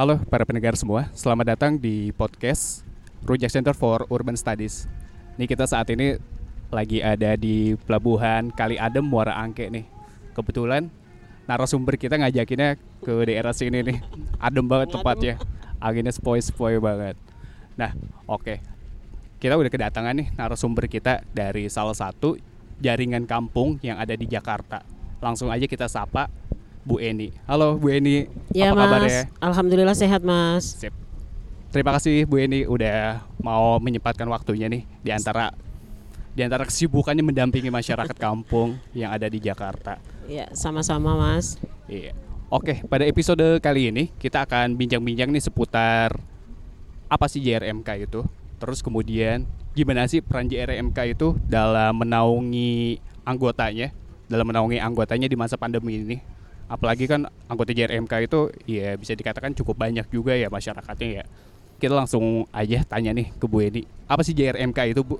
Halo para pendengar semua, selamat datang di podcast Rujak Center for Urban Studies. Nih kita saat ini lagi ada di pelabuhan Kali Adem Muara Angke nih. Kebetulan narasumber kita ngajakinnya ke daerah sini nih. Adem banget tempatnya. Anginnya sepoi-sepoi banget. Nah, oke. Kita udah kedatangan nih narasumber kita dari salah satu jaringan kampung yang ada di Jakarta. Langsung aja kita sapa Bu Eni. Halo Bu Eni, Ya apa mas, kabarnya? Alhamdulillah sehat mas. Sip. Terima kasih Bu Eni udah mau menyempatkan waktunya nih di antara di antara kesibukannya mendampingi masyarakat kampung yang ada di Jakarta. Ya sama-sama mas. Iya. Oke, pada episode kali ini kita akan bincang-bincang nih seputar apa sih JRMK itu. Terus kemudian gimana sih peran JRMK itu dalam menaungi anggotanya, dalam menaungi anggotanya di masa pandemi ini. Apalagi kan anggota JRMK itu ya bisa dikatakan cukup banyak juga ya masyarakatnya ya. Kita langsung aja tanya nih ke Bu Eni, apa sih JRMK itu Bu?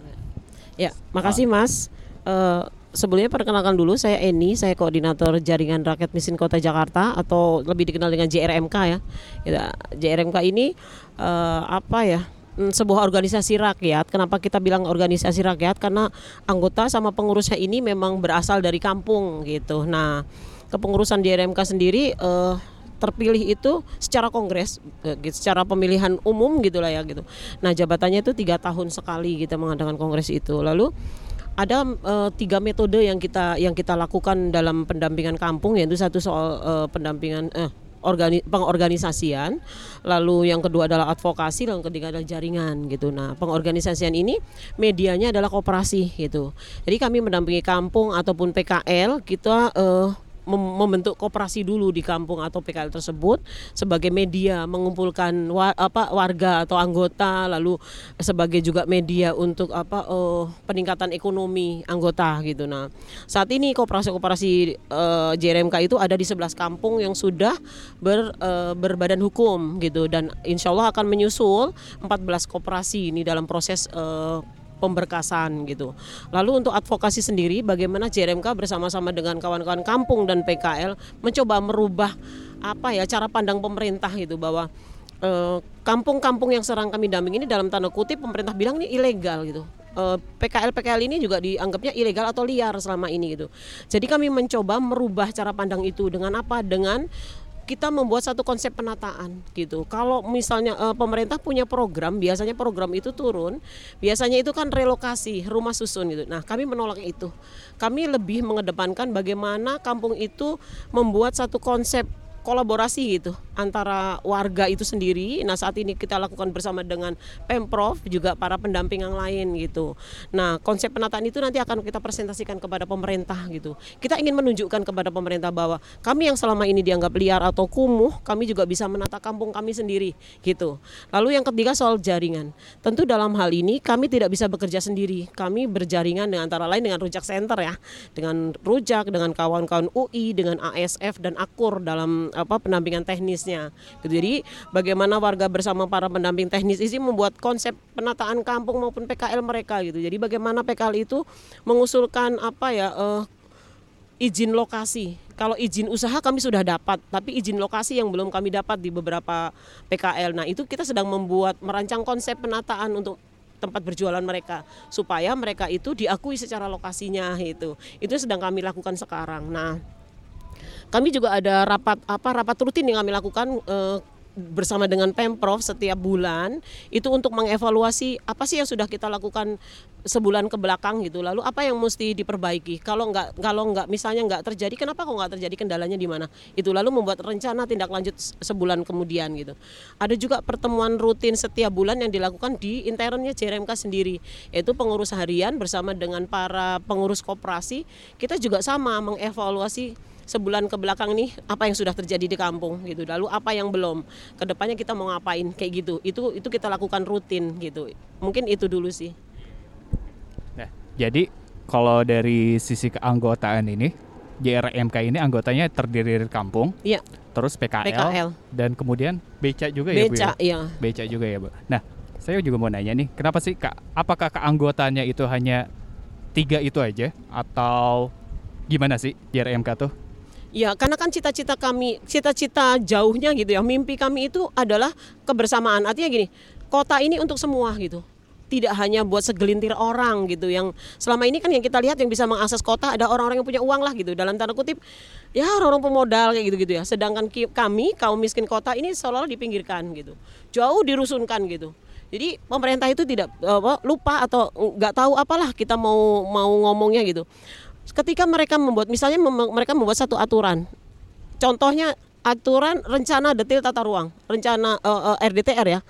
Ya makasih mas. Eh, sebelumnya perkenalkan dulu saya Eni, saya koordinator jaringan rakyat miskin kota Jakarta atau lebih dikenal dengan JRMK ya. Ya, JRMK ini eh, apa ya? Hmm, sebuah organisasi rakyat. Kenapa kita bilang organisasi rakyat? Karena anggota sama pengurusnya ini memang berasal dari kampung gitu. Nah, kepengurusan JRMK sendiri eh, terpilih itu secara kongres, eh, gitu, secara pemilihan umum gitulah ya gitu. Nah jabatannya itu tiga tahun sekali kita mengadakan kongres itu. Lalu ada eh, tiga metode yang kita yang kita lakukan dalam pendampingan kampung yaitu satu soal eh, pendampingan eh, organi pengorganisasian, lalu yang kedua adalah advokasi, lalu yang ketiga adalah jaringan gitu. Nah, pengorganisasian ini medianya adalah koperasi gitu. Jadi kami mendampingi kampung ataupun PKL kita mem- membentuk koperasi dulu di kampung atau PKL tersebut sebagai media mengumpulkan wa- apa warga atau anggota lalu sebagai juga media untuk apa eh, peningkatan ekonomi anggota gitu. Nah, saat ini koperasi-koperasi eh, JRMK itu ada di 11 kampung yang sudah ber, eh, berbadan hukum gitu dan insya Allah akan menyusul 14 koperasi ini dalam proses eh, pemberkasan gitu. Lalu untuk advokasi sendiri bagaimana JRMK bersama-sama dengan kawan-kawan kampung dan PKL mencoba merubah apa ya cara pandang pemerintah gitu bahwa eh, kampung-kampung yang serang kami damping ini dalam tanda kutip pemerintah bilang ini ilegal gitu. Eh, PKL PKL ini juga dianggapnya ilegal atau liar selama ini gitu. Jadi kami mencoba merubah cara pandang itu dengan apa? Dengan kita membuat satu konsep penataan gitu. Kalau misalnya eh, pemerintah punya program, biasanya program itu turun, biasanya itu kan relokasi rumah susun gitu. Nah, kami menolak itu. Kami lebih mengedepankan bagaimana kampung itu membuat satu konsep kolaborasi gitu antara warga itu sendiri. Nah saat ini kita lakukan bersama dengan pemprov juga para pendamping yang lain gitu. Nah konsep penataan itu nanti akan kita presentasikan kepada pemerintah gitu. Kita ingin menunjukkan kepada pemerintah bahwa kami yang selama ini dianggap liar atau kumuh, kami juga bisa menata kampung kami sendiri gitu. Lalu yang ketiga soal jaringan. Tentu dalam hal ini kami tidak bisa bekerja sendiri. Kami berjaringan dengan antara lain dengan Rujak Center ya, dengan Rujak, dengan kawan-kawan UI, dengan ASF dan Akur dalam apa pendampingan teknisnya. Gitu. Jadi bagaimana warga bersama para pendamping teknis ini membuat konsep penataan kampung maupun PKL mereka gitu. Jadi bagaimana PKL itu mengusulkan apa ya eh, izin lokasi. Kalau izin usaha kami sudah dapat, tapi izin lokasi yang belum kami dapat di beberapa PKL. Nah, itu kita sedang membuat merancang konsep penataan untuk tempat berjualan mereka supaya mereka itu diakui secara lokasinya itu. Itu sedang kami lakukan sekarang. Nah, kami juga ada rapat apa rapat rutin yang kami lakukan eh, bersama dengan Pemprov setiap bulan itu untuk mengevaluasi apa sih yang sudah kita lakukan sebulan ke belakang gitu. Lalu apa yang mesti diperbaiki? Kalau nggak kalau nggak misalnya nggak terjadi kenapa kok nggak terjadi kendalanya di mana? Itu lalu membuat rencana tindak lanjut se- sebulan kemudian gitu. Ada juga pertemuan rutin setiap bulan yang dilakukan di internnya JRMK sendiri yaitu pengurus harian bersama dengan para pengurus koperasi. Kita juga sama mengevaluasi sebulan ke belakang nih apa yang sudah terjadi di kampung gitu lalu apa yang belum ke depannya kita mau ngapain kayak gitu itu itu kita lakukan rutin gitu mungkin itu dulu sih Nah, jadi kalau dari sisi keanggotaan ini JRMK ini anggotanya terdiri dari kampung, Iya. terus PKL, PKL. dan kemudian beca juga ya Bu beca ya? ya Beca juga ya Bu. Nah, saya juga mau nanya nih, kenapa sih kak? Apakah keanggotaannya itu hanya tiga itu aja atau gimana sih JRMK tuh? Ya, karena kan cita-cita kami, cita-cita jauhnya gitu ya, mimpi kami itu adalah kebersamaan. Artinya gini, kota ini untuk semua gitu. Tidak hanya buat segelintir orang gitu yang selama ini kan yang kita lihat yang bisa mengakses kota ada orang-orang yang punya uang lah gitu dalam tanda kutip ya orang-orang pemodal kayak gitu-gitu ya. Sedangkan kami kaum miskin kota ini seolah-olah dipinggirkan gitu. Jauh dirusunkan gitu. Jadi pemerintah itu tidak apa, lupa atau nggak tahu apalah kita mau mau ngomongnya gitu ketika mereka membuat misalnya mem mereka membuat satu aturan. Contohnya aturan rencana detail tata ruang rencana uh, uh, RDTR ya.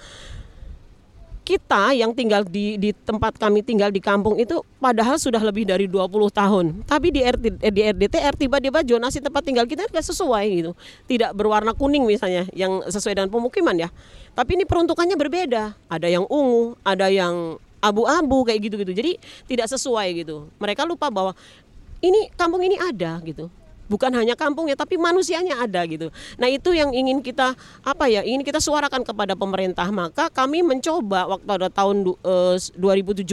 Kita yang tinggal di, di tempat kami tinggal di kampung itu padahal sudah lebih dari 20 tahun. Tapi di, eh, di RDTR tiba-tiba zonasi tempat tinggal kita nggak sesuai gitu. Tidak berwarna kuning misalnya yang sesuai dengan pemukiman ya. Tapi ini peruntukannya berbeda. Ada yang ungu ada yang abu-abu kayak gitu-gitu. Jadi tidak sesuai gitu. Mereka lupa bahwa ini kampung ini ada gitu bukan hanya kampungnya tapi manusianya ada gitu. Nah, itu yang ingin kita apa ya? Ingin kita suarakan kepada pemerintah. Maka kami mencoba waktu ada tahun uh, 2017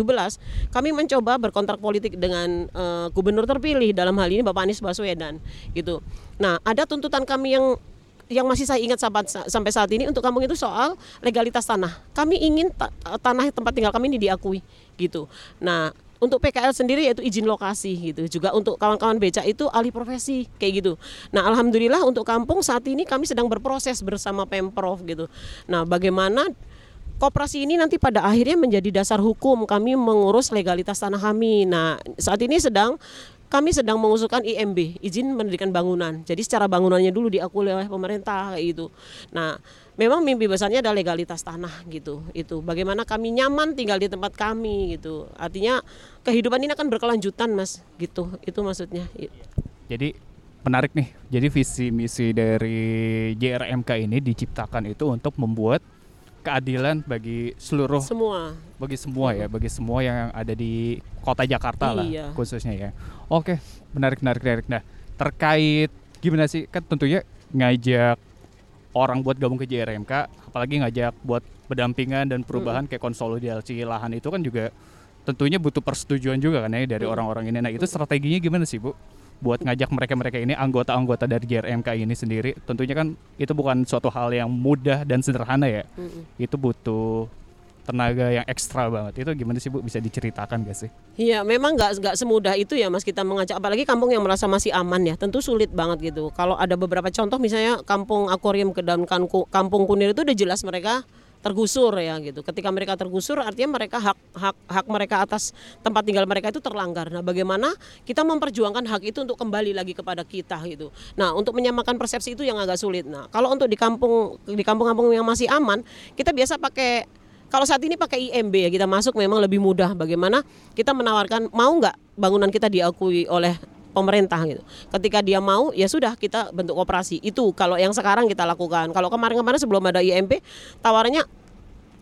kami mencoba berkontrak politik dengan uh, gubernur terpilih dalam hal ini Bapak Anies Baswedan gitu. Nah, ada tuntutan kami yang yang masih saya ingat sampai, sampai saat ini untuk kampung itu soal legalitas tanah. Kami ingin ta tanah tempat tinggal kami ini diakui gitu. Nah, untuk PKL sendiri yaitu izin lokasi gitu juga untuk kawan-kawan becak itu alih profesi kayak gitu nah alhamdulillah untuk kampung saat ini kami sedang berproses bersama pemprov gitu nah bagaimana Koperasi ini nanti pada akhirnya menjadi dasar hukum kami mengurus legalitas tanah kami. Nah, saat ini sedang kami sedang mengusulkan IMB, izin mendirikan bangunan. Jadi secara bangunannya dulu diakui oleh pemerintah kayak gitu. Nah, memang mimpi besarnya adalah legalitas tanah gitu itu. Bagaimana kami nyaman tinggal di tempat kami gitu. Artinya kehidupan ini akan berkelanjutan mas gitu. Itu maksudnya. Jadi menarik nih. Jadi visi misi dari JRMK ini diciptakan itu untuk membuat keadilan bagi seluruh semua. Bagi semua ya bagi semua yang ada di kota Jakarta iya. lah khususnya ya. Oke menarik menarik menarik. Nah terkait gimana sih? Kan tentunya ngajak orang buat gabung ke JRMK apalagi ngajak buat berdampingan dan perubahan hmm. kayak konsolidasi lahan itu kan juga tentunya butuh persetujuan juga kan ya dari orang-orang ini. Nah, itu strateginya gimana sih, Bu? Buat ngajak mereka-mereka ini anggota-anggota dari JRMK ini sendiri. Tentunya kan itu bukan suatu hal yang mudah dan sederhana ya. Hmm. Itu butuh tenaga yang ekstra banget itu gimana sih bu bisa diceritakan gak sih? Iya memang nggak nggak semudah itu ya mas kita mengajak apalagi kampung yang merasa masih aman ya tentu sulit banget gitu. Kalau ada beberapa contoh misalnya kampung akuarium ke dalam kampung kunir itu udah jelas mereka tergusur ya gitu. Ketika mereka tergusur artinya mereka hak hak hak mereka atas tempat tinggal mereka itu terlanggar. Nah, bagaimana kita memperjuangkan hak itu untuk kembali lagi kepada kita gitu. Nah, untuk menyamakan persepsi itu yang agak sulit. Nah, kalau untuk di kampung di kampung-kampung yang masih aman, kita biasa pakai kalau saat ini pakai IMB ya kita masuk memang lebih mudah. Bagaimana kita menawarkan mau nggak bangunan kita diakui oleh pemerintah gitu. Ketika dia mau ya sudah kita bentuk koperasi. Itu kalau yang sekarang kita lakukan. Kalau kemarin-kemarin sebelum ada IMB tawarannya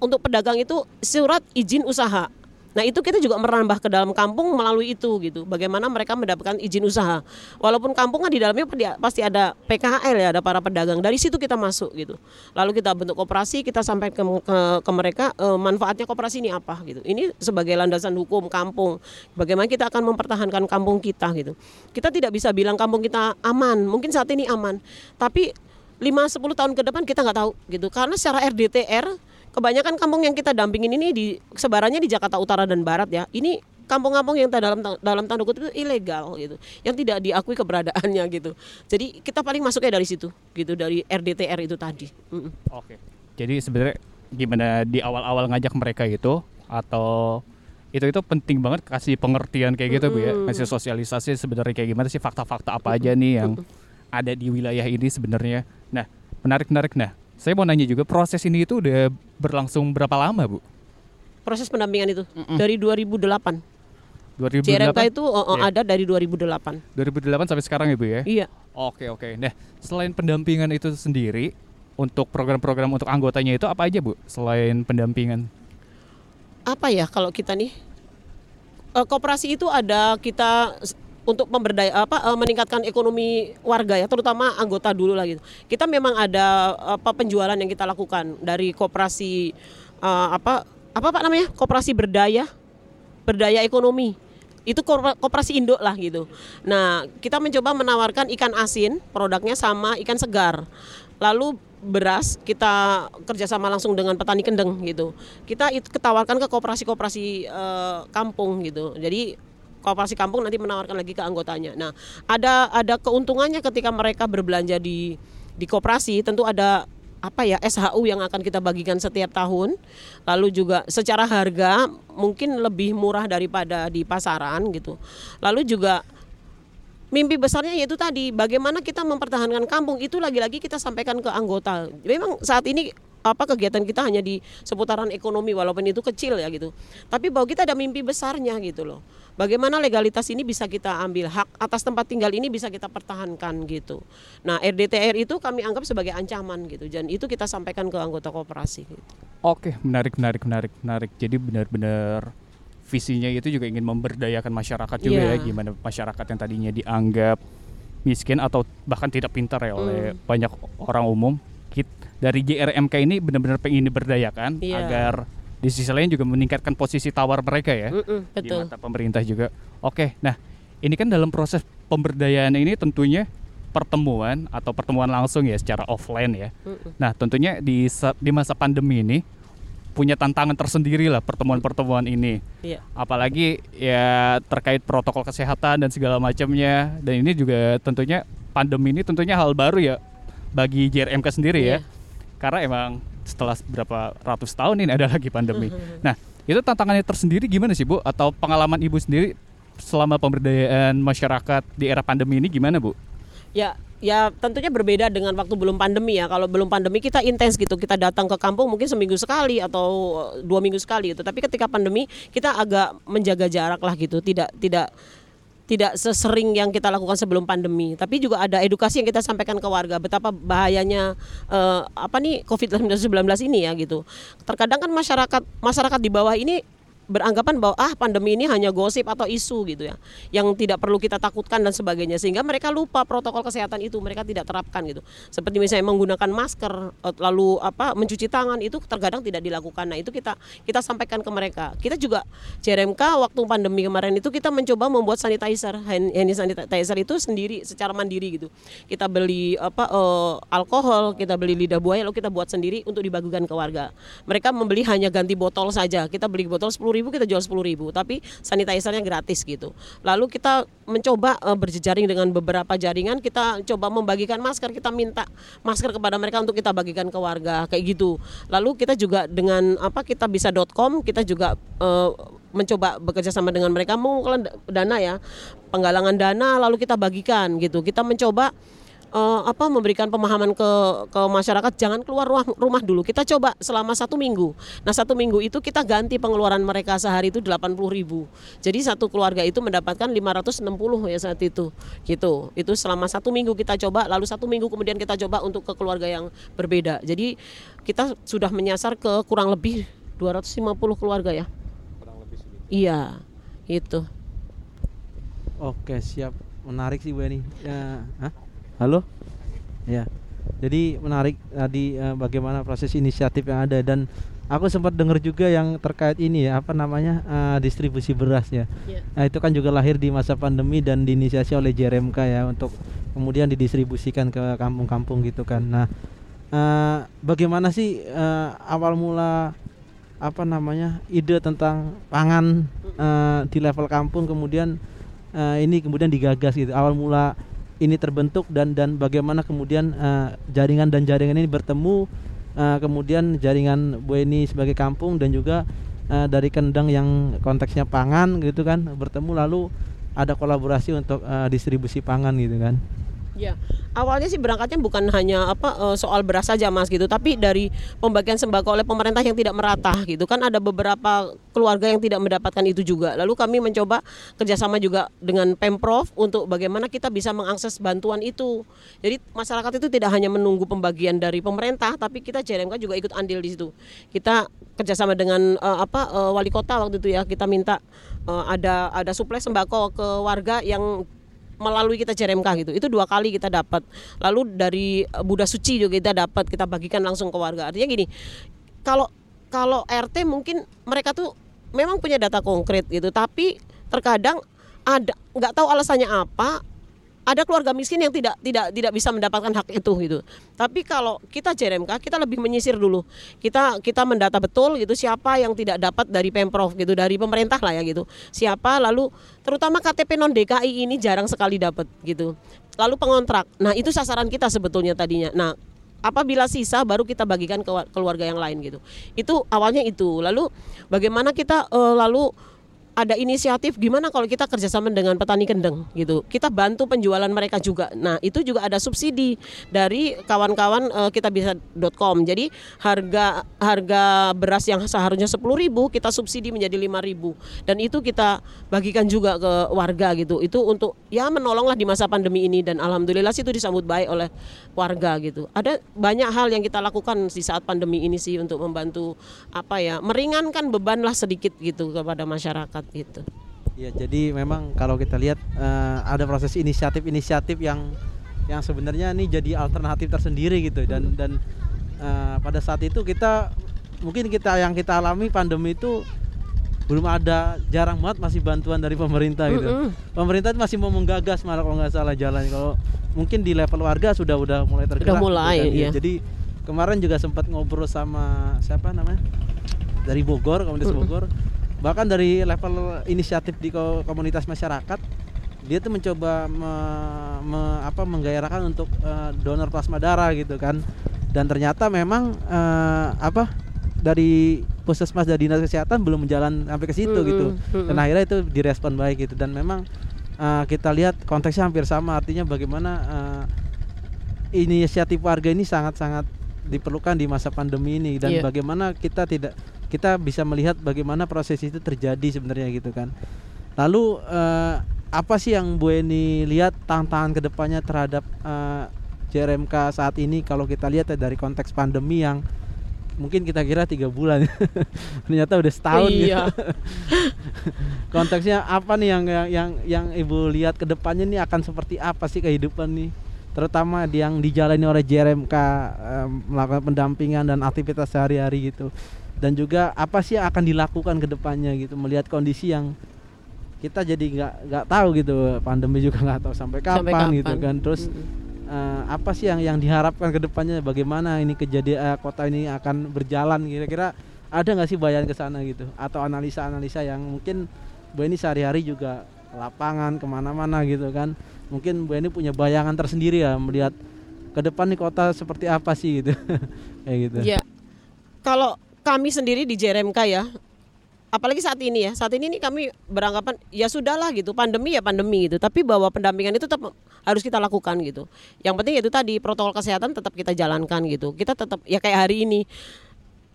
untuk pedagang itu surat izin usaha. Nah itu kita juga merambah ke dalam kampung melalui itu gitu. Bagaimana mereka mendapatkan izin usaha. Walaupun kampung kan di dalamnya pasti ada PKL ya, ada para pedagang. Dari situ kita masuk gitu. Lalu kita bentuk koperasi, kita sampai ke, ke, ke mereka e, manfaatnya koperasi ini apa gitu. Ini sebagai landasan hukum kampung. Bagaimana kita akan mempertahankan kampung kita gitu. Kita tidak bisa bilang kampung kita aman. Mungkin saat ini aman, tapi 5-10 tahun ke depan kita nggak tahu gitu. Karena secara RDTR kebanyakan kampung yang kita dampingin ini di sebarannya di Jakarta Utara dan Barat ya. Ini kampung-kampung yang dalam dalam tanda kutip itu ilegal gitu, yang tidak diakui keberadaannya gitu. Jadi kita paling masuknya dari situ gitu dari RDTR itu tadi. Mm -mm. Oke. Jadi sebenarnya gimana di awal-awal ngajak mereka itu atau itu itu penting banget kasih pengertian kayak gitu mm -hmm. bu ya, kasih sosialisasi sebenarnya kayak gimana sih fakta-fakta apa aja nih yang ada di wilayah ini sebenarnya. Nah menarik menarik nah saya mau nanya juga proses ini itu udah berlangsung berapa lama, Bu? Proses pendampingan itu mm -mm. dari 2008. 2008. JRMK itu oh, yeah. ada dari 2008. 2008 sampai sekarang ya, Bu ya? Iya. Oke, oke. Nah, selain pendampingan itu sendiri untuk program-program untuk anggotanya itu apa aja, Bu? Selain pendampingan? Apa ya kalau kita nih? Uh, koperasi itu ada kita untuk pemberdaya apa uh, meningkatkan ekonomi warga ya terutama anggota dulu lah gitu. Kita memang ada apa penjualan yang kita lakukan dari koperasi uh, apa apa Pak namanya? Koperasi berdaya berdaya ekonomi. itu koperasi induk lah gitu. Nah, kita mencoba menawarkan ikan asin, produknya sama ikan segar. Lalu beras kita kerjasama langsung dengan petani kendeng gitu. Kita ketawarkan ke koperasi-koperasi eh, kampung gitu. Jadi koperasi kampung nanti menawarkan lagi ke anggotanya. Nah, ada ada keuntungannya ketika mereka berbelanja di di koperasi, tentu ada apa ya SHU yang akan kita bagikan setiap tahun. Lalu juga secara harga mungkin lebih murah daripada di pasaran gitu. Lalu juga mimpi besarnya yaitu tadi bagaimana kita mempertahankan kampung itu lagi-lagi kita sampaikan ke anggota. Memang saat ini apa kegiatan kita hanya di seputaran ekonomi walaupun itu kecil ya gitu. Tapi bahwa kita ada mimpi besarnya gitu loh. Bagaimana legalitas ini bisa kita ambil hak atas tempat tinggal ini bisa kita pertahankan gitu. Nah RDTR itu kami anggap sebagai ancaman gitu dan itu kita sampaikan ke anggota kooperasi. Gitu. Oke, menarik, menarik, menarik, menarik. Jadi benar-benar visinya itu juga ingin memberdayakan masyarakat juga Iya. ya, gimana masyarakat yang tadinya dianggap miskin atau bahkan tidak pintar ya oleh Hmm. banyak orang umum. Dari JRMK ini benar-benar pengen diberdayakan Iya. agar di sisi lain juga meningkatkan posisi tawar mereka ya Mm-mm, di betul. mata pemerintah juga. Oke, nah ini kan dalam proses pemberdayaan ini tentunya pertemuan atau pertemuan langsung ya secara offline ya. Mm-mm. Nah, tentunya di di masa pandemi ini punya tantangan tersendiri lah pertemuan-pertemuan ini. Iya. Apalagi ya terkait protokol kesehatan dan segala macamnya. Dan ini juga tentunya pandemi ini tentunya hal baru ya bagi JRMK sendiri ya. Karena emang setelah berapa ratus tahun ini ada lagi pandemi. Nah, itu tantangannya tersendiri gimana sih Bu? Atau pengalaman Ibu sendiri selama pemberdayaan masyarakat di era pandemi ini gimana Bu? Ya, ya tentunya berbeda dengan waktu belum pandemi ya. Kalau belum pandemi kita intens gitu, kita datang ke kampung mungkin seminggu sekali atau dua minggu sekali gitu. Tapi ketika pandemi kita agak menjaga jarak lah gitu, tidak tidak tidak sesering yang kita lakukan sebelum pandemi. Tapi juga ada edukasi yang kita sampaikan ke warga betapa bahayanya eh, apa nih COVID-19 ini ya gitu. Terkadang kan masyarakat masyarakat di bawah ini beranggapan bahwa ah pandemi ini hanya gosip atau isu gitu ya yang tidak perlu kita takutkan dan sebagainya. Sehingga mereka lupa protokol kesehatan itu mereka tidak terapkan gitu. Seperti misalnya menggunakan masker eh, lalu apa mencuci tangan itu terkadang tidak dilakukan. Nah itu kita kita sampaikan ke mereka. Kita juga JRMK waktu pandemi kemarin itu kita mencoba membuat sanitizer. Hand, sanitizer itu sendiri secara mandiri gitu. Kita beli apa eh, alkohol kita beli lidah buaya lalu kita buat sendiri untuk dibagikan ke warga. Mereka membeli hanya ganti botol saja. Kita beli botol 10.000 kita jual 10.000 tapi sanitizernya gratis gitu. Lalu kita mencoba eh, berjejaring dengan beberapa jaringan kita coba membagikan masker. Kita minta masker kepada mereka untuk kita bagikan ke warga kayak gitu. Lalu kita juga dengan apa kita bisa.com kita juga eh, mencoba bekerja sama dengan mereka mengumpulkan da- dana ya penggalangan dana lalu kita bagikan gitu. Kita mencoba eh, apa memberikan pemahaman ke ke masyarakat jangan keluar rumah, rumah dulu. Kita coba selama satu minggu. Nah satu minggu itu kita ganti pengeluaran mereka sehari itu 80.000 ribu. Jadi satu keluarga itu mendapatkan 560 ya saat itu. Gitu. Itu selama satu minggu kita coba lalu satu minggu kemudian kita coba untuk ke keluarga yang berbeda. Jadi kita sudah menyasar ke kurang lebih 250 keluarga ya. Iya. Itu Oke siap. Menarik sih Bu Eni. Ya, hah? Halo? Ya. Jadi menarik tadi eh, bagaimana proses inisiatif yang ada dan aku sempat dengar juga yang terkait ini ya apa namanya eh, distribusi beras ya. Iya. Nah itu kan juga lahir di masa pandemi dan diinisiasi oleh JRMK ya untuk kemudian didistribusikan ke kampung-kampung gitu kan. Nah eh, bagaimana sih eh, awal mula apa namanya ide tentang pangan eh, di level kampung kemudian eh, ini kemudian digagas gitu awal mula ini terbentuk dan dan bagaimana kemudian eh, jaringan dan jaringan ini bertemu eh, kemudian jaringan Bu Eni sebagai kampung dan juga eh, dari kendang yang konteksnya pangan gitu kan bertemu lalu ada kolaborasi untuk eh, distribusi pangan gitu kan Ya, awalnya sih berangkatnya bukan hanya apa eh, soal beras saja mas gitu, tapi dari pembagian sembako oleh pemerintah yang tidak merata gitu kan ada beberapa keluarga yang tidak mendapatkan itu juga. Lalu kami mencoba kerjasama juga dengan pemprov untuk bagaimana kita bisa mengakses bantuan itu. Jadi masyarakat itu tidak hanya menunggu pembagian dari pemerintah, tapi kita JRMK juga ikut andil di situ. Kita kerjasama dengan eh, apa eh, wali kota waktu itu ya kita minta eh, ada ada suplai sembako ke warga yang melalui kita JRMK gitu. Itu dua kali kita dapat. Lalu dari eh, Buddha Suci juga kita dapat, kita bagikan langsung ke warga. Artinya gini, kalau kalau RT mungkin mereka tuh memang punya data konkret gitu, tapi terkadang ada nggak tahu alasannya apa ada keluarga miskin yang tidak tidak tidak bisa mendapatkan hak itu gitu. Tapi kalau kita JRMK kita lebih menyisir dulu. Kita kita mendata betul gitu siapa yang tidak dapat dari Pemprov gitu dari pemerintah lah ya gitu. Siapa lalu terutama KTP non DKI ini jarang sekali dapat gitu. Lalu pengontrak. Nah, itu sasaran kita sebetulnya tadinya. Nah, apabila sisa baru kita bagikan ke keluarga yang lain gitu. Itu awalnya itu. Lalu bagaimana kita uh, lalu ada inisiatif gimana kalau kita kerjasama dengan petani kendeng gitu. Kita bantu penjualan mereka juga. Nah itu juga ada subsidi dari kawan-kawan uh, kita bisa.com jadi harga harga beras yang seharusnya sepuluh ribu kita subsidi menjadi lima ribu. Dan itu kita bagikan juga ke warga gitu. Itu untuk ya menolonglah di masa pandemi ini. Dan alhamdulillah sih itu disambut baik oleh warga gitu. Ada banyak hal yang kita lakukan di saat pandemi ini sih untuk membantu apa ya meringankan beban lah sedikit gitu kepada masyarakat itu. Ya jadi memang kalau kita lihat uh, ada proses inisiatif-inisiatif yang yang sebenarnya ini jadi alternatif tersendiri gitu dan hmm. dan uh, pada saat itu kita mungkin kita yang kita alami pandemi itu belum ada jarang banget masih bantuan dari pemerintah gitu. Mm -hmm. Pemerintah masih mau menggagas malah kalau nggak salah jalan. Kalau mungkin di level warga sudah udah mulai tergerak. Udah mulai, gitu kan. iya. Jadi kemarin juga sempat ngobrol sama siapa namanya dari Bogor, komunitas mm -hmm. Bogor bahkan dari level inisiatif di komunitas masyarakat dia tuh mencoba me, me, apa menggairahkan untuk uh, donor plasma darah gitu kan. Dan ternyata memang uh, apa dari puskesmas dan dinas kesehatan belum menjalan sampai ke situ mm -hmm. gitu dan akhirnya itu direspon baik gitu. Dan memang uh, kita lihat konteksnya hampir sama. Artinya bagaimana uh, inisiatif warga ini sangat-sangat diperlukan di masa pandemi ini. Dan yeah. bagaimana kita tidak kita bisa melihat bagaimana proses itu terjadi sebenarnya gitu kan. Lalu uh, apa sih yang Bu Eni lihat tantangan ke depannya terhadap uh, eh, JRMK saat ini kalau kita lihat ya dari konteks pandemi yang mungkin kita kira tiga bulan ternyata udah setahun iya. gitu. konteksnya apa nih yang yang yang, yang ibu lihat ke depannya nih akan seperti apa sih kehidupan nih terutama yang dijalani oleh JRMK um, melakukan pendampingan dan aktivitas sehari-hari gitu dan juga apa sih yang akan dilakukan ke depannya gitu melihat kondisi yang kita jadi nggak nggak tahu gitu pandemi juga nggak tahu sampai kapan, sampai kapan gitu kan. Terus mm -hmm. uh, apa sih yang yang diharapkan ke depannya? Bagaimana ini kejadian uh, kota ini akan berjalan kira-kira ada nggak sih bayangan ke sana gitu? Atau analisa-analisa yang mungkin Bu ini sehari-hari juga lapangan ke mana-mana gitu kan. Mungkin Bu ini punya bayangan tersendiri ya melihat ke depan nih kota seperti apa sih gitu. Kayak gitu. Ya kalau kami sendiri di JRMK ya. Apalagi saat ini ya. Saat ini nih kami beranggapan ya sudahlah gitu. Pandemi ya pandemi gitu. Tapi bahwa pendampingan itu tetap harus kita lakukan gitu. Yang penting itu tadi protokol kesehatan tetap kita jalankan gitu. Kita tetap ya kayak hari ini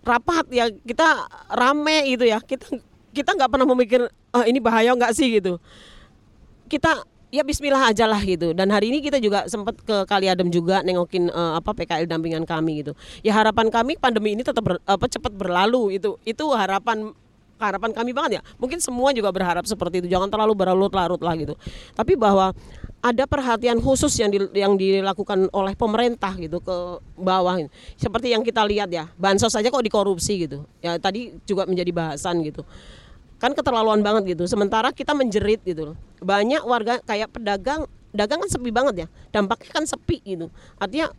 rapat ya kita rame gitu ya. Kita kita nggak pernah memikir oh, ini bahaya nggak sih? gitu. Kita ya Bismillah aja lah gitu. Dan hari ini kita juga sempat ke Kali Adem juga nengokin uh, apa PKL dampingan kami gitu. Ya harapan kami pandemi ini tetap ber, apa cepat berlalu itu. Itu harapan harapan kami banget ya. Mungkin semua juga berharap seperti itu. Jangan terlalu berlarut-larut lah gitu. Tapi bahwa ada perhatian khusus yang di, yang dilakukan oleh pemerintah gitu ke bawah seperti yang kita lihat ya bansos saja kok dikorupsi gitu. Ya tadi juga menjadi bahasan gitu kan keterlaluan banget gitu. Sementara kita menjerit gitu banyak warga kayak pedagang dagang kan sepi banget ya. Dampaknya kan sepi gitu. Artinya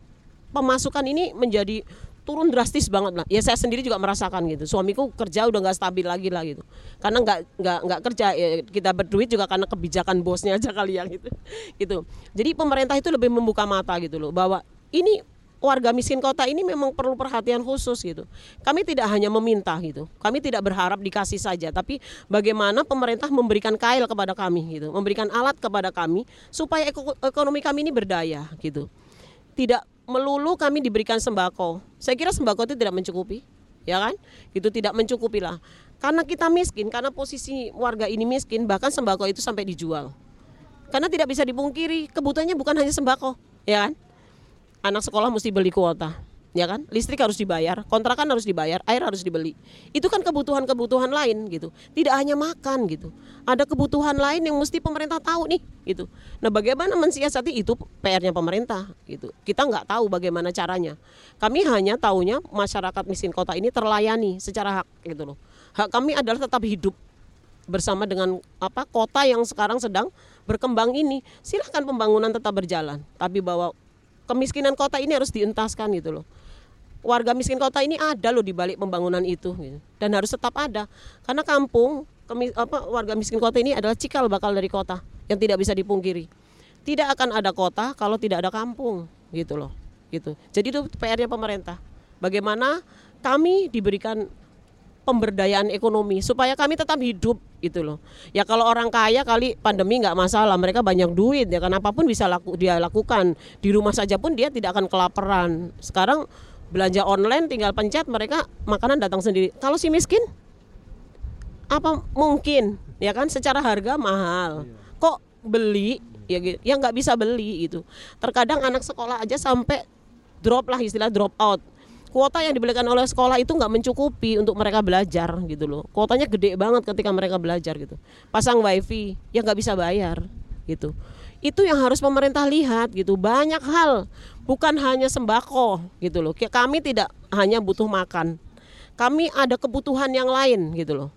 pemasukan ini menjadi turun drastis banget lah. Ya saya sendiri juga merasakan gitu. Suamiku kerja udah nggak stabil lagi lah gitu. Karena nggak nggak nggak kerja ya, kita berduit juga karena kebijakan bosnya aja kali ya gitu. Gitu. Jadi pemerintah itu lebih membuka mata gitu loh. Bahwa ini warga miskin kota ini memang perlu perhatian khusus gitu. Kami tidak hanya meminta gitu. Kami tidak berharap dikasih saja, tapi bagaimana pemerintah memberikan kail kepada kami gitu, memberikan alat kepada kami supaya ekonomi kami ini berdaya gitu. Tidak melulu kami diberikan sembako. Saya kira sembako itu tidak mencukupi, ya kan? Itu tidak mencukupi lah. Karena kita miskin, karena posisi warga ini miskin, bahkan sembako itu sampai dijual. Karena tidak bisa dipungkiri, kebutuhannya bukan hanya sembako, ya kan? Anak sekolah mesti beli kuota ya kan? Listrik harus dibayar kontrakan harus dibayar air harus dibeli. Itu kan kebutuhan-kebutuhan lain gitu. Tidak hanya makan gitu. Ada kebutuhan lain yang mesti pemerintah tahu nih gitu. Nah bagaimana mensiasati itu PR-nya pemerintah gitu. Kita nggak tahu bagaimana caranya. Kami hanya tahunya masyarakat miskin kota ini terlayani secara hak gitu loh. Hak kami adalah tetap hidup bersama dengan apa kota yang sekarang sedang berkembang ini. Silahkan pembangunan tetap berjalan tapi bahwa kemiskinan kota ini harus dientaskan gitu loh. Warga miskin kota ini ada loh di balik pembangunan itu gitu. dan harus tetap ada. Karena kampung kemi- apa warga miskin kota ini adalah cikal bakal dari kota yang tidak bisa dipungkiri. Tidak akan ada kota kalau tidak ada kampung gitu loh gitu. Jadi itu PR-nya pemerintah. Bagaimana kami diberikan pemberdayaan ekonomi supaya kami tetap hidup gitu loh. Ya kalau orang kaya kali pandemi nggak masalah mereka banyak duit ya kan? Apa pun bisa laku dia lakukan. Di rumah saja pun dia tidak akan kelaparan. Sekarang belanja online tinggal pencet mereka makanan datang sendiri. Kalau si miskin apa mungkin? Ya kan? Secara harga mahal. Kok beli? Ya gitu. Ya nggak bisa beli gitu. Terkadang anak sekolah aja sampai drop lah istilah drop out kuota yang dibelikan oleh sekolah itu nggak mencukupi untuk mereka belajar gitu loh. Kuotanya gede banget ketika mereka belajar gitu. Pasang wifi ya nggak bisa bayar gitu. Itu yang harus pemerintah lihat gitu. Banyak hal bukan hanya sembako gitu loh. Kami tidak hanya butuh makan. Kami ada kebutuhan yang lain gitu loh.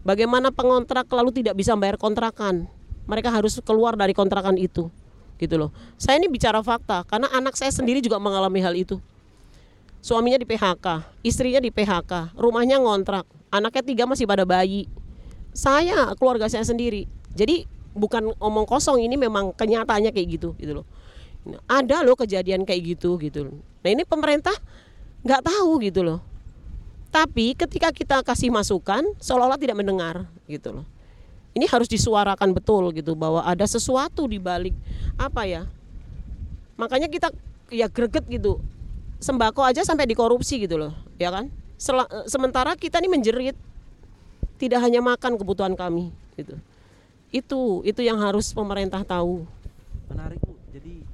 Bagaimana pengontrak lalu tidak bisa bayar kontrakan? Mereka harus keluar dari kontrakan itu gitu loh. Saya ini bicara fakta karena anak saya sendiri juga mengalami hal itu suaminya di PHK istrinya di PHK rumahnya ngontrak anaknya tiga masih pada bayi. Saya keluarga saya sendiri. Jadi bukan omong kosong ini memang kenyataannya kayak gitu gitu loh. Ada loh kejadian kayak gitu gitu loh. Nah ini pemerintah nggak tahu gitu loh. Tapi ketika kita kasih masukan seolah-olah tidak mendengar gitu loh. Ini harus disuarakan betul gitu bahwa ada sesuatu di balik apa ya makanya kita ya greget gitu sembako aja sampai dikorupsi gitu loh ya kan? Sela- sementara kita ini menjerit tidak hanya makan kebutuhan kami gitu. Itu itu yang harus pemerintah tahu. Menarik bu. Jadi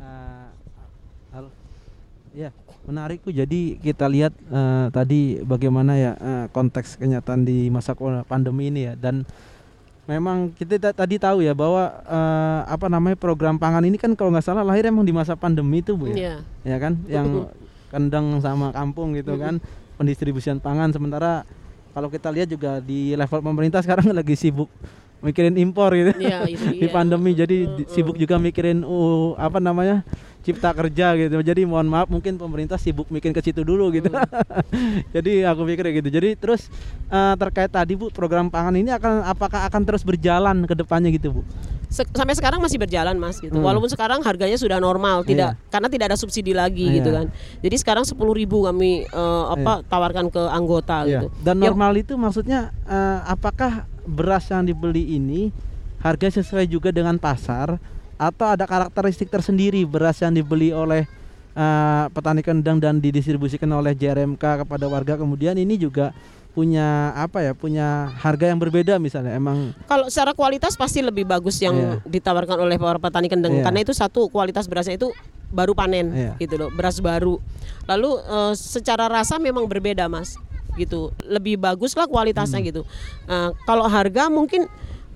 eh, halo ya menarik bu. Jadi kita lihat eh, tadi bagaimana ya eh, konteks kenyataan di masa pandemi ini ya. Dan memang kita ta- tadi tahu ya bahwa eh, apa namanya program pangan ini kan kalau nggak salah lahir emang di masa pandemi itu bu ya Iya. ya kan yang kendang sama kampung gitu kan pendistribusian pangan sementara kalau kita lihat juga di level pemerintah sekarang lagi sibuk mikirin impor gitu Iya, itu di dia. pandemi jadi di- Mm-mm. sibuk juga mikirin uh, apa namanya cipta kerja gitu. Jadi mohon maaf mungkin pemerintah sibuk mikirin ke situ dulu gitu. Jadi aku pikir gitu. Jadi terus eh, terkait tadi bu program pangan ini akan apakah akan terus berjalan ke depannya gitu bu? Se- sampai sekarang masih berjalan mas gitu. Hmm. walaupun sekarang harganya sudah normal tidak Iya. karena tidak ada subsidi lagi Iya. gitu kan. Jadi sekarang sepuluh ribu kami eh, apa tawarkan ke anggota Iya. gitu. Dan Ya, normal itu maksudnya eh, apakah beras yang dibeli ini harga sesuai juga dengan pasar atau ada karakteristik tersendiri beras yang dibeli oleh eh, petani kendang dan didistribusikan oleh JRMK kepada warga kemudian ini juga punya apa ya punya harga yang berbeda misalnya emang kalau secara kualitas pasti lebih bagus yang Iya. ditawarkan oleh para petani kendeng Iya. karena itu satu kualitas berasnya itu baru panen Iya. gitu loh beras baru lalu eh, secara rasa memang berbeda mas gitu lebih bagus lah kualitasnya Hmm. gitu Eh, kalau harga mungkin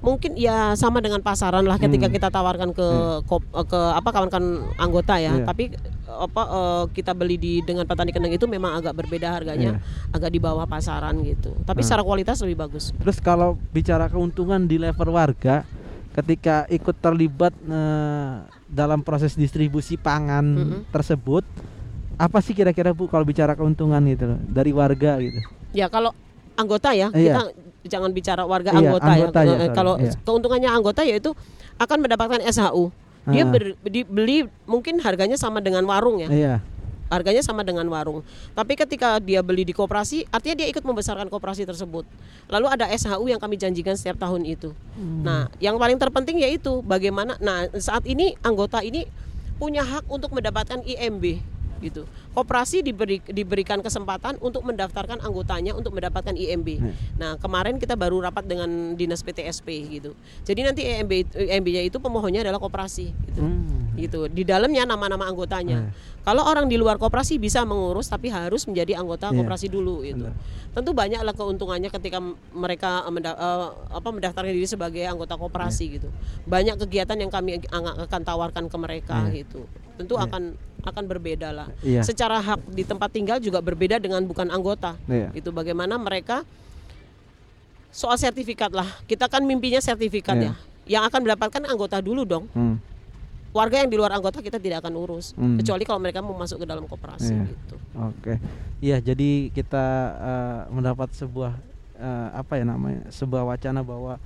mungkin ya sama dengan pasaran lah ketika Hmm. kita tawarkan ke kop- eh, ke apa kawan-kawan anggota ya Iya. tapi apa eh, kita beli di dengan petani kendeng itu memang agak berbeda harganya agak di bawah pasaran gitu tapi. Nah. secara kualitas lebih bagus terus kalau bicara keuntungan di level warga ketika ikut terlibat eh, dalam proses distribusi pangan Mm-mm. tersebut apa sih kira-kira Bu kalau bicara keuntungan gitu loh dari warga gitu Ya kalau anggota ya Iya. kita jangan bicara warga Iya, anggota, anggota ya. ya, Eh. Kalau Iya. keuntungannya anggota yaitu akan mendapatkan SHU. Dia Ah. ber- dibeli mungkin harganya sama dengan warung ya. Iya. Harganya sama dengan warung. Tapi ketika dia beli di koperasi, artinya dia ikut membesarkan koperasi tersebut. Lalu ada SHU yang kami janjikan setiap tahun itu. Hmm. Nah, yang paling terpenting yaitu bagaimana nah saat ini anggota ini punya hak untuk mendapatkan IMB gitu. Koperasi diberi diberikan kesempatan untuk mendaftarkan anggotanya untuk mendapatkan IMB. Hmm. Nah, kemarin kita baru rapat dengan Dinas PTSP gitu. Jadi nanti IMB IMB-nya itu pemohonnya adalah koperasi gitu. Hmm. Gitu. Di dalamnya nama-nama anggotanya. Kalau orang di luar koperasi bisa mengurus tapi harus menjadi anggota Iya. koperasi dulu gitu. Benar. Tentu banyaklah keuntungannya ketika mereka menda- eh, apa mendaftarkan diri sebagai anggota koperasi Iya. gitu. Banyak kegiatan yang kami akan tawarkan ke mereka Iya. gitu. Tentu akan akan berbeda lah. Iya. Secara hak di tempat tinggal juga berbeda dengan bukan anggota. Iya. Itu bagaimana mereka soal sertifikat lah. Kita kan mimpinya sertifikat Iya. ya. Yang akan mendapatkan anggota dulu dong. Hmm. Warga yang di luar anggota kita tidak akan urus. Hmm. Kecuali kalau mereka mau masuk ke dalam koperasi Iya. gitu. Oke, iya jadi kita eh, mendapat sebuah eh, apa ya namanya sebuah wacana bahwa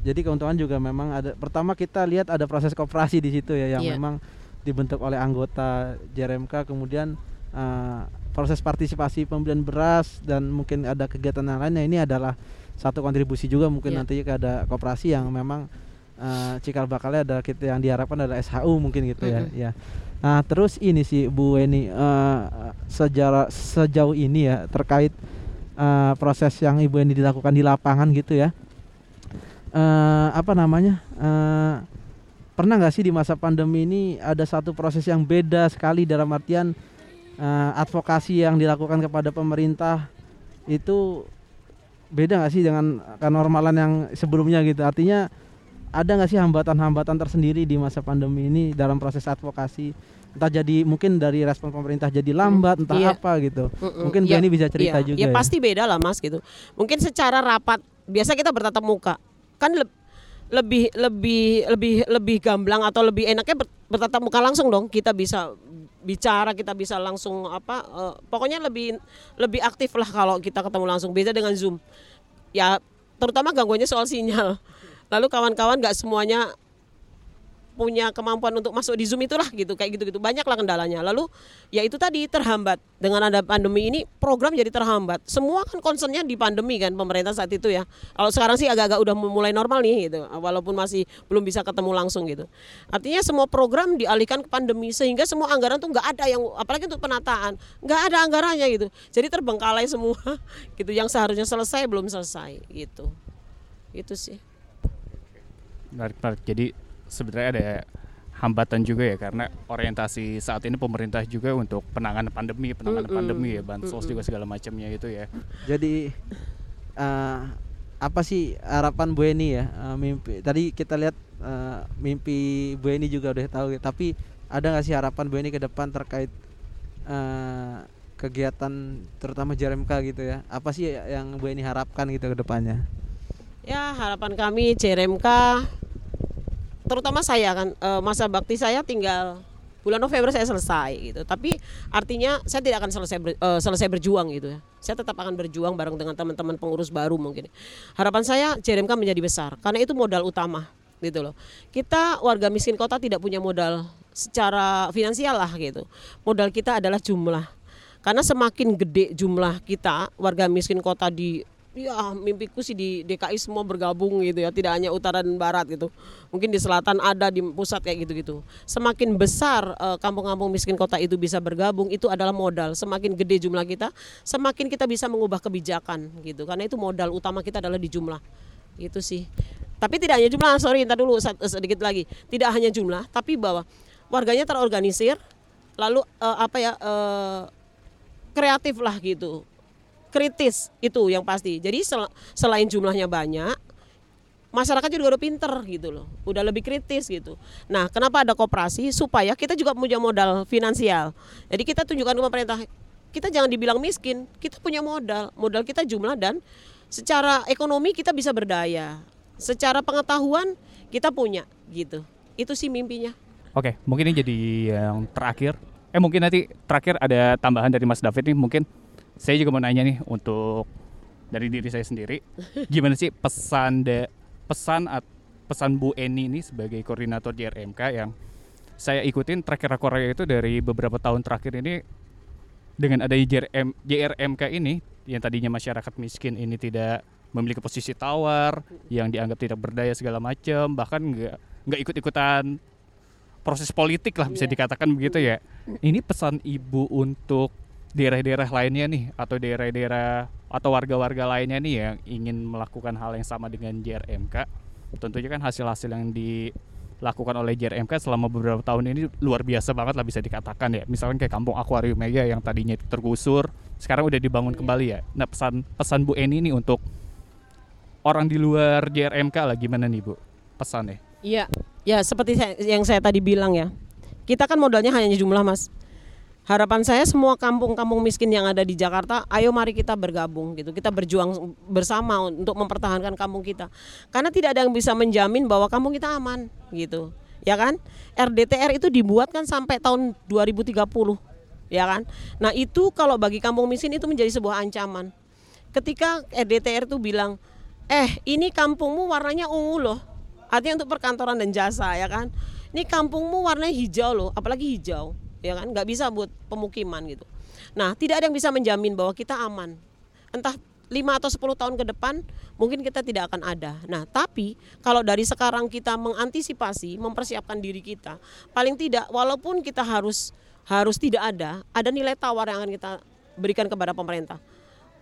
jadi keuntungan juga memang ada. Pertama kita lihat ada proses koperasi di situ ya yang Iya. memang dibentuk oleh anggota JRMK, kemudian eh, proses partisipasi pembelian beras dan mungkin ada kegiatan yang lainnya ini adalah satu kontribusi juga mungkin Iya. nanti ada koperasi yang memang eh, cikal bakalnya ada kita yang diharapkan adalah SHU mungkin gitu ya. Mm-mm. Ya. Nah, terus ini sih Bu Weni eh, sejarah sejauh ini ya terkait eh, proses yang Ibu Weni dilakukan di lapangan gitu ya. Eh, apa namanya? eh, pernah nggak sih di masa pandemi ini ada satu proses yang beda sekali dalam artian eh, advokasi yang dilakukan kepada pemerintah itu beda nggak sih dengan kenormalan yang sebelumnya gitu? Artinya ada nggak sih hambatan-hambatan tersendiri di masa pandemi ini dalam proses advokasi entah jadi mungkin dari respon pemerintah jadi lambat entah iya. apa gitu mungkin Bu Ya, Eni bisa cerita iya. juga Ya ya pasti beda lah mas gitu. Mungkin secara rapat biasa kita bertatap muka kan lebih lebih lebih lebih gamblang atau lebih enaknya ber- bertatap muka langsung dong. Kita bisa bicara, kita bisa langsung apa? eh, pokoknya lebih lebih aktif lah kalau kita ketemu langsung. Beda dengan zoom. Ya terutama gangguannya soal sinyal. Lalu kawan-kawan nggak semuanya punya kemampuan untuk masuk di Zoom itulah gitu kayak gitu-gitu. Banyak lah kendalanya. Lalu ya itu tadi terhambat. Dengan ada pandemi ini program jadi terhambat. Semua kan concernnya di pandemi kan pemerintah saat itu ya. Kalau sekarang sih agak-agak udah mulai normal nih gitu. Walaupun masih belum bisa ketemu langsung gitu. Artinya semua program dialihkan ke pandemi sehingga semua anggaran tuh nggak ada yang apalagi untuk penataan nggak ada anggarannya gitu. Jadi terbengkalai semua gitu yang seharusnya selesai belum selesai gitu. Itu sih. Menarik, menarik. Jadi sebenarnya ada hambatan juga ya karena orientasi saat ini pemerintah juga untuk penanganan pandemi, penanganan Mm-mm. pandemi ya, bansos juga segala macamnya itu ya. jadi eh, apa sih harapan Bu Eni ya Eh, mimpi tadi kita lihat eh, mimpi Bu Eni juga udah tahu tapi ada nggak sih harapan Bu Eni ke depan terkait eh, kegiatan terutama JRMK gitu ya apa sih yang Bu Eni harapkan gitu ke depannya Ya harapan kami JRMK terutama saya kan eh, masa bakti saya tinggal bulan November saya selesai gitu. Tapi artinya saya tidak akan selesai ber- eh, selesai berjuang gitu ya. Saya tetap akan berjuang bareng dengan teman-teman pengurus baru mungkin. Harapan saya JRMK menjadi besar karena itu modal utama gitu loh. Kita warga miskin kota tidak punya modal secara finansial lah gitu. Modal kita adalah jumlah. Karena semakin gede jumlah kita warga miskin kota di ya mimpiku sih di DKI semua bergabung gitu ya, tidak hanya utara dan barat gitu. Mungkin di selatan ada di pusat kayak gitu-gitu. Semakin besar eh, kampung-kampung miskin kota itu bisa bergabung itu adalah modal. Semakin gede jumlah kita, semakin kita bisa mengubah kebijakan gitu. Karena itu modal utama kita adalah di jumlah. Itu sih. Tapi tidak hanya jumlah, sorry, entar dulu sat- sedikit lagi. Tidak hanya jumlah, tapi bahwa warganya terorganisir, lalu eh, apa ya eh, kreatif lah gitu kritis itu yang pasti. Jadi sel- selain jumlahnya banyak masyarakat juga udah pinter gitu loh udah lebih kritis gitu. Nah kenapa ada koperasi? Supaya kita juga punya modal finansial. Jadi kita tunjukkan ke pemerintah kita jangan dibilang miskin kita punya modal. Modal kita jumlah dan secara ekonomi kita bisa berdaya. Secara pengetahuan kita punya gitu. Itu sih mimpinya. Oke, mungkin ini jadi yang terakhir. Eh mungkin nanti terakhir ada tambahan dari Mas David nih mungkin saya juga mau nanya nih untuk dari diri saya sendiri gimana sih pesan de, pesan at- pesan Bu Eni ini sebagai koordinator JRMK yang saya ikutin track recordnya itu dari beberapa tahun terakhir ini dengan adanya JRM, JRMK ini yang tadinya masyarakat miskin ini tidak memiliki posisi tawar yang dianggap tidak berdaya segala macam bahkan nggak nggak ikut-ikutan proses politik lah bisa Iya. dikatakan begitu ya. Ini pesan ibu untuk daerah-daerah lainnya nih atau daerah-daerah atau warga-warga lainnya nih yang ingin melakukan hal yang sama dengan JRMK tentunya kan hasil-hasil yang dilakukan oleh JRMK selama beberapa tahun ini luar biasa banget lah bisa dikatakan ya misalnya kayak kampung akuarium Mega yang tadinya tergusur sekarang udah dibangun Iya. kembali ya nah pesan pesan Bu Eni nih untuk orang di luar JRMK lah gimana nih Bu pesannya Iya, ya seperti yang saya tadi bilang ya. Kita kan modalnya hanya jumlah, Mas. Harapan saya semua kampung-kampung miskin yang ada di Jakarta, ayo mari kita bergabung gitu. Kita berjuang bersama untuk mempertahankan kampung kita. Karena tidak ada yang bisa menjamin bahwa kampung kita aman gitu. Ya kan? RDTR itu dibuat kan sampai tahun 2030. Ya kan? Nah, itu kalau bagi kampung miskin itu menjadi sebuah ancaman. Ketika RDTR itu bilang, "Eh, ini kampungmu warnanya ungu loh." Artinya untuk perkantoran dan jasa ya kan. Ini kampungmu warnanya hijau loh, apalagi hijau ya kan nggak bisa buat pemukiman gitu nah tidak ada yang bisa menjamin bahwa kita aman entah 5 atau 10 tahun ke depan mungkin kita tidak akan ada. Nah, tapi kalau dari sekarang kita mengantisipasi, mempersiapkan diri kita, paling tidak walaupun kita harus harus tidak ada, ada nilai tawar yang akan kita berikan kepada pemerintah.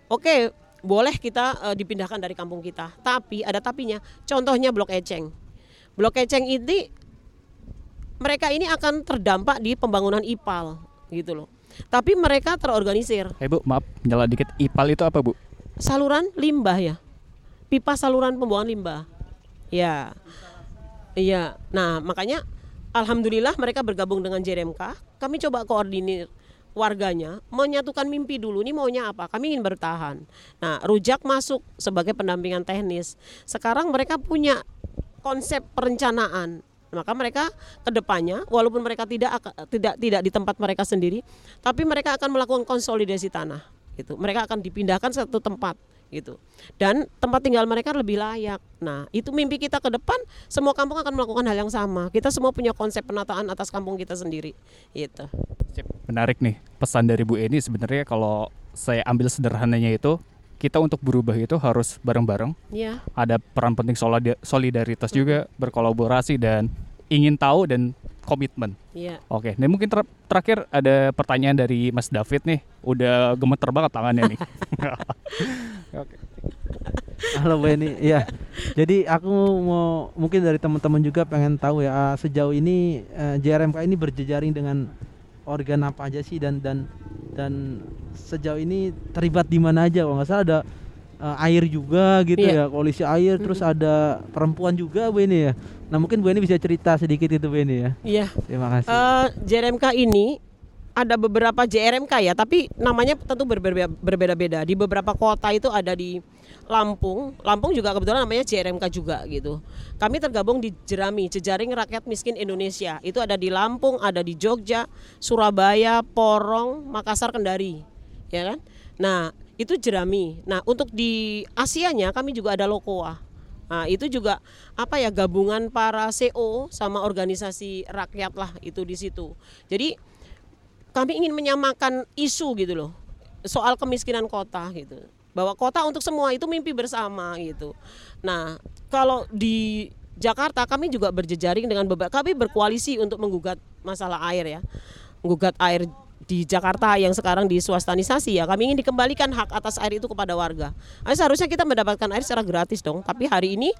Oke, boleh kita uh, dipindahkan dari kampung kita, tapi ada tapinya. Contohnya Blok Eceng. Blok Eceng ini mereka ini akan terdampak di pembangunan IPAL gitu loh. Tapi mereka terorganisir. Eh Bu, maaf, nyala dikit. IPAL itu apa Bu? Saluran limbah ya. Pipa saluran pembuangan limbah. Ya. Iya. Nah, makanya alhamdulillah mereka bergabung dengan JRMK. Kami coba koordinir warganya menyatukan mimpi dulu ini maunya apa kami ingin bertahan nah rujak masuk sebagai pendampingan teknis sekarang mereka punya konsep perencanaan maka mereka ke depannya walaupun mereka tidak tidak tidak di tempat mereka sendiri tapi mereka akan melakukan konsolidasi tanah gitu. Mereka akan dipindahkan satu tempat gitu. Dan tempat tinggal mereka lebih layak. Nah itu mimpi kita ke depan semua kampung akan melakukan hal yang sama. Kita semua punya konsep penataan atas kampung kita sendiri gitu. Menarik nih pesan dari Bu Eni. Sebenarnya kalau saya ambil sederhananya itu kita untuk berubah itu harus bareng-bareng. Iya. Ada peran penting solidaritas juga, berkolaborasi dan ingin tahu dan komitmen. Iya. Oke, nih mungkin ter terakhir ada pertanyaan dari Mas David nih. Udah gemeter banget tangannya nih. Oke. Halo Bu Eni, ya. Jadi aku mau mungkin dari teman-teman juga pengen tahu ya sejauh ini uh, eh, JRMK ini berjejaring dengan organ apa aja sih dan dan dan sejauh ini terlibat di mana aja kalau nggak salah ada uh, air juga gitu yeah. ya koalisi air hmm. terus ada perempuan juga Bu ini ya nah mungkin Bu ini bisa cerita sedikit itu Bu ini ya iya terima kasih uh, eh, JRMK ini ada beberapa JRMK ya tapi namanya tentu berbeda-beda di beberapa kota itu ada di Lampung, Lampung juga kebetulan namanya JRMK juga gitu. Kami tergabung di Jerami, Jejaring Rakyat Miskin Indonesia. Itu ada di Lampung, ada di Jogja, Surabaya, Porong, Makassar, Kendari, ya kan? Nah, itu Jerami. Nah, untuk di Asianya kami juga ada Lokoa. Nah, itu juga apa ya gabungan para CO sama organisasi rakyat lah itu di situ. Jadi kami ingin menyamakan isu gitu loh soal kemiskinan kota gitu bahwa kota untuk semua itu mimpi bersama gitu. Nah, kalau di Jakarta kami juga berjejaring dengan beberapa kami berkoalisi untuk menggugat masalah air ya. Menggugat air di Jakarta yang sekarang diswastanisasi ya kami ingin dikembalikan hak atas air itu kepada warga. Nah, seharusnya kita mendapatkan air secara gratis dong, tapi hari ini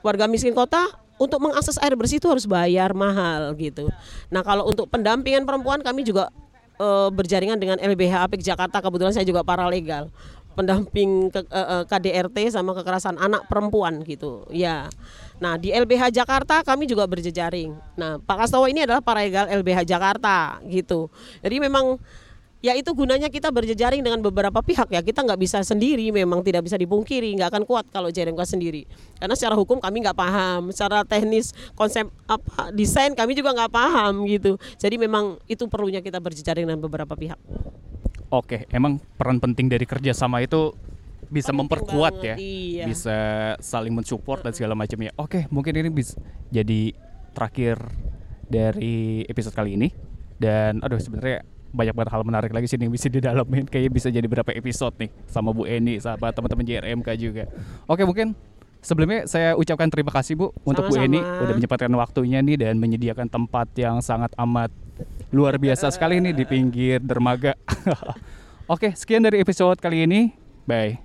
warga miskin kota untuk mengakses air bersih itu harus bayar mahal gitu. Nah, kalau untuk pendampingan perempuan kami juga e, berjaringan dengan LBH Apik Jakarta kebetulan saya juga paralegal pendamping ke, uh, eh, eh, KDRT sama kekerasan anak perempuan gitu. Ya. Nah, di LBH Jakarta kami juga berjejaring. Nah, Pak Kastowo ini adalah paralegal LBH Jakarta gitu. Jadi memang ya itu gunanya kita berjejaring dengan beberapa pihak ya kita nggak bisa sendiri memang tidak bisa dipungkiri nggak akan kuat kalau JRMK sendiri karena secara hukum kami nggak paham secara teknis konsep apa desain kami juga nggak paham gitu jadi memang itu perlunya kita berjejaring dengan beberapa pihak Oke, emang peran penting dari kerjasama itu bisa penting memperkuat banget, ya, iya. bisa saling mensupport dan segala macamnya. Oke, mungkin ini bisa jadi terakhir dari episode kali ini. Dan aduh sebenarnya banyak banget hal menarik lagi sini yang bisa didalamin kayak bisa jadi berapa episode nih sama Bu Eni sama teman-teman JRMK juga. Oke mungkin sebelumnya saya ucapkan terima kasih Bu Sama-sama. untuk Bu Eni udah menyempatkan waktunya nih dan menyediakan tempat yang sangat amat luar biasa sekali nih di pinggir dermaga. Oke, sekian dari episode kali ini. Bye.